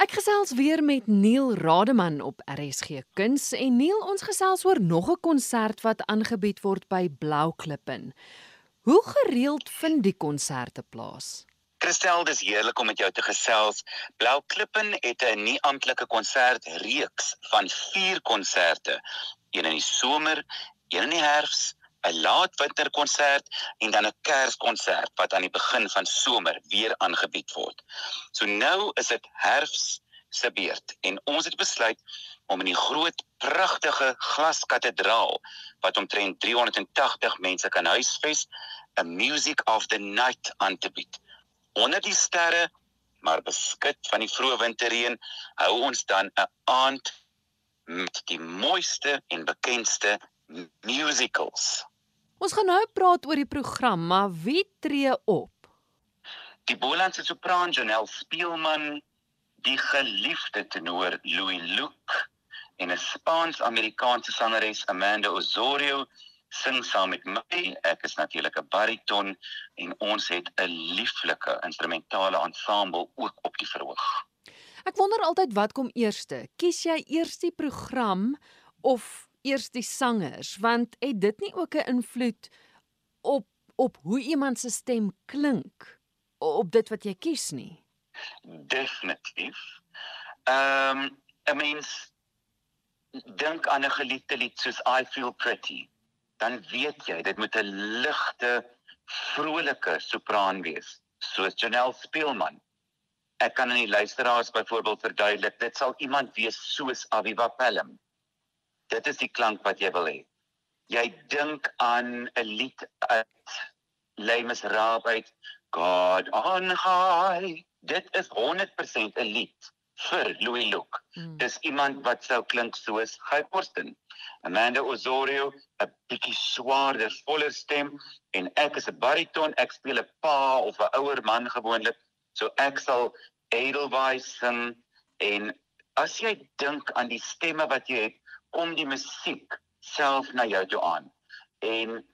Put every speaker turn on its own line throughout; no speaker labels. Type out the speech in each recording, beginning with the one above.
Ek gesels weer met Neil Rademan op RSG Kuns en Neil ons gesels oor nog 'n konsert wat aangebied word by Blou Klippen. Hoe gereeld vind die konserte plaas?
Christel, dis heerlik om met jou te gesels. Blou Klippen het 'n nie amptelike konsertreeks van 4 konserte. Een in die somer, een in die herfs 'n laat winterkonsert en dan 'n kerskonsert wat aan die begin van somer weer aangebied word. So nou is dit herfs se beurt en ons het besluit om in die groot pragtige glaskatedraal wat omtrent 380 mense kan huisves 'n music of the night aan te bied. Onder die sterre maar beskik van die vroeë winterreën hou ons dan 'n aand met die mooiste en bekendste musicals.
Ons gaan nou praat oor die program, maar wie tree op?
Die Bolandse sopran Janelle Spielman, die geliefde tenor Louis Luke en 'n Spaans-Amerikaanse sangeres Amanda Osorio sing saam met my. Ek is natuurlik 'n bariton en ons het 'n lieflike instrumentale ensemble ook op die verhoog.
Ek wonder altyd wat kom eerste? Kies jy eers die program of eers die sangers want het dit nie ook 'n invloed op op hoe iemand se stem klink op dit wat jy kies nie?
Definitief. Ehm um, i mean dink aan 'n geliefde lied soos i feel pretty dan weet jy dit moet 'n ligte vrolike sopran wees soos Janelle Spielman ek kan aan die luisteraars byvoorbeeld verduidelik dit sal iemand wees soos Aviva Pelham dit is die klank wat jy wil hê. Jy dink aan 'n lied uit Lemus Raab uit God on high. Dit is 100% 'n lied vir Louis Luke. Hmm. Dis iemand wat sou klink soos Guy Forsten. Amanda Osorio, 'n bietjie swaarder, voller stem en ek is 'n bariton, ek speel 'n pa of 'n ouer man gewoonlik. So ek sal Edelweiss sing en as jy dink aan die stemme wat jy het, kom die musiek self na jou toe aan. En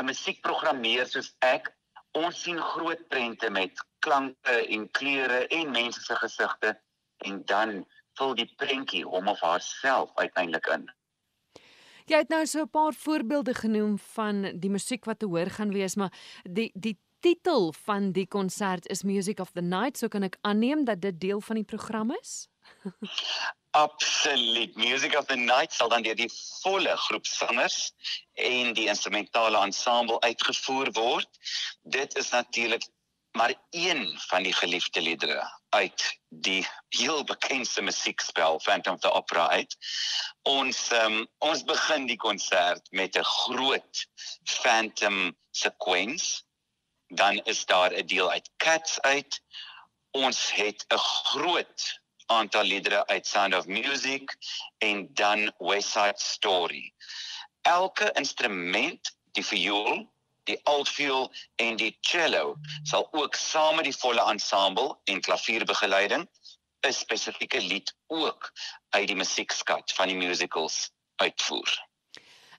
'n musiekprogrammeer soos ek, ons sien groot prente met klanke en kleure en mense se gesigte en dan vul die prentjie hom of haarself uiteindelik in.
Jy het nou so 'n paar voorbeelde genoem van die musiek wat te hoor gaan wees, maar die die titel van die konsert is Music of the Night, so kan ek aanneem dat dit deel van die program is?
Absoluut. Music of the Night sal dan deur die volle groep sangers en die instrumentale ensemble uitgevoer word. Dit is natuurlik maar een van die geliefde liedere uit die heel bekende musiekspel Phantom of the Opera uit. Ons um, ons begin die konsert met 'n groot Phantom sequence. Dan is daar 'n deel uit Cats uit. Ons het 'n groot aantal liedere uit Sound of Music en dan West Side Story. Elke instrument, die viool, die altviool en die cello sal ook saam met die volle ensemble en klavierbegeleiding 'n spesifieke lied ook uit die musiekskat van die musicals uitvoer.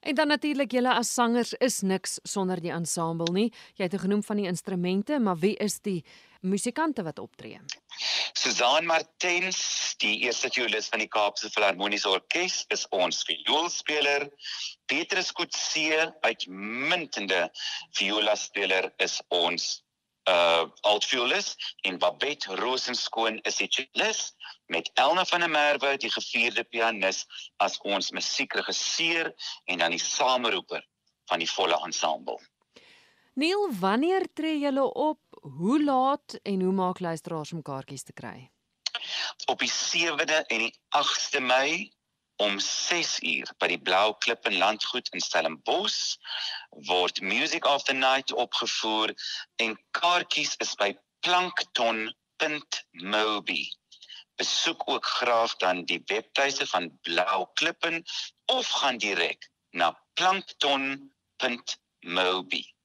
En dan natuurlik julle as sangers is niks sonder die ensemble nie. Jy het genoem van die instrumente, maar wie is die musikante wat optree?
Susan Martens, die eerste violis van die Kaapse Filharmoniese Orkees, is ons vioolspeler. Petrus Kutse, uitmuntende violaspeler, is ons uh altviolis en Babette Rosenskoon is die cellist met Elna van der Merwe die gevierde pianis as ons musiekregisseur en dan die sameroeper van die volle ensemble.
Neil, wanneer tree julle op? Hoe laat en hoe maak luisteraars om kaartjies te kry?
Op die 7de en die 8de Mei om 6 uur by die Blou Klip in Landgoed in Stellenbosch word Music of the Night opgevoer en kaartjies is by plankton.mobi. Besoek ook graag dan die webtuiste van Blou Klippen of gaan direk na plankton.mobi.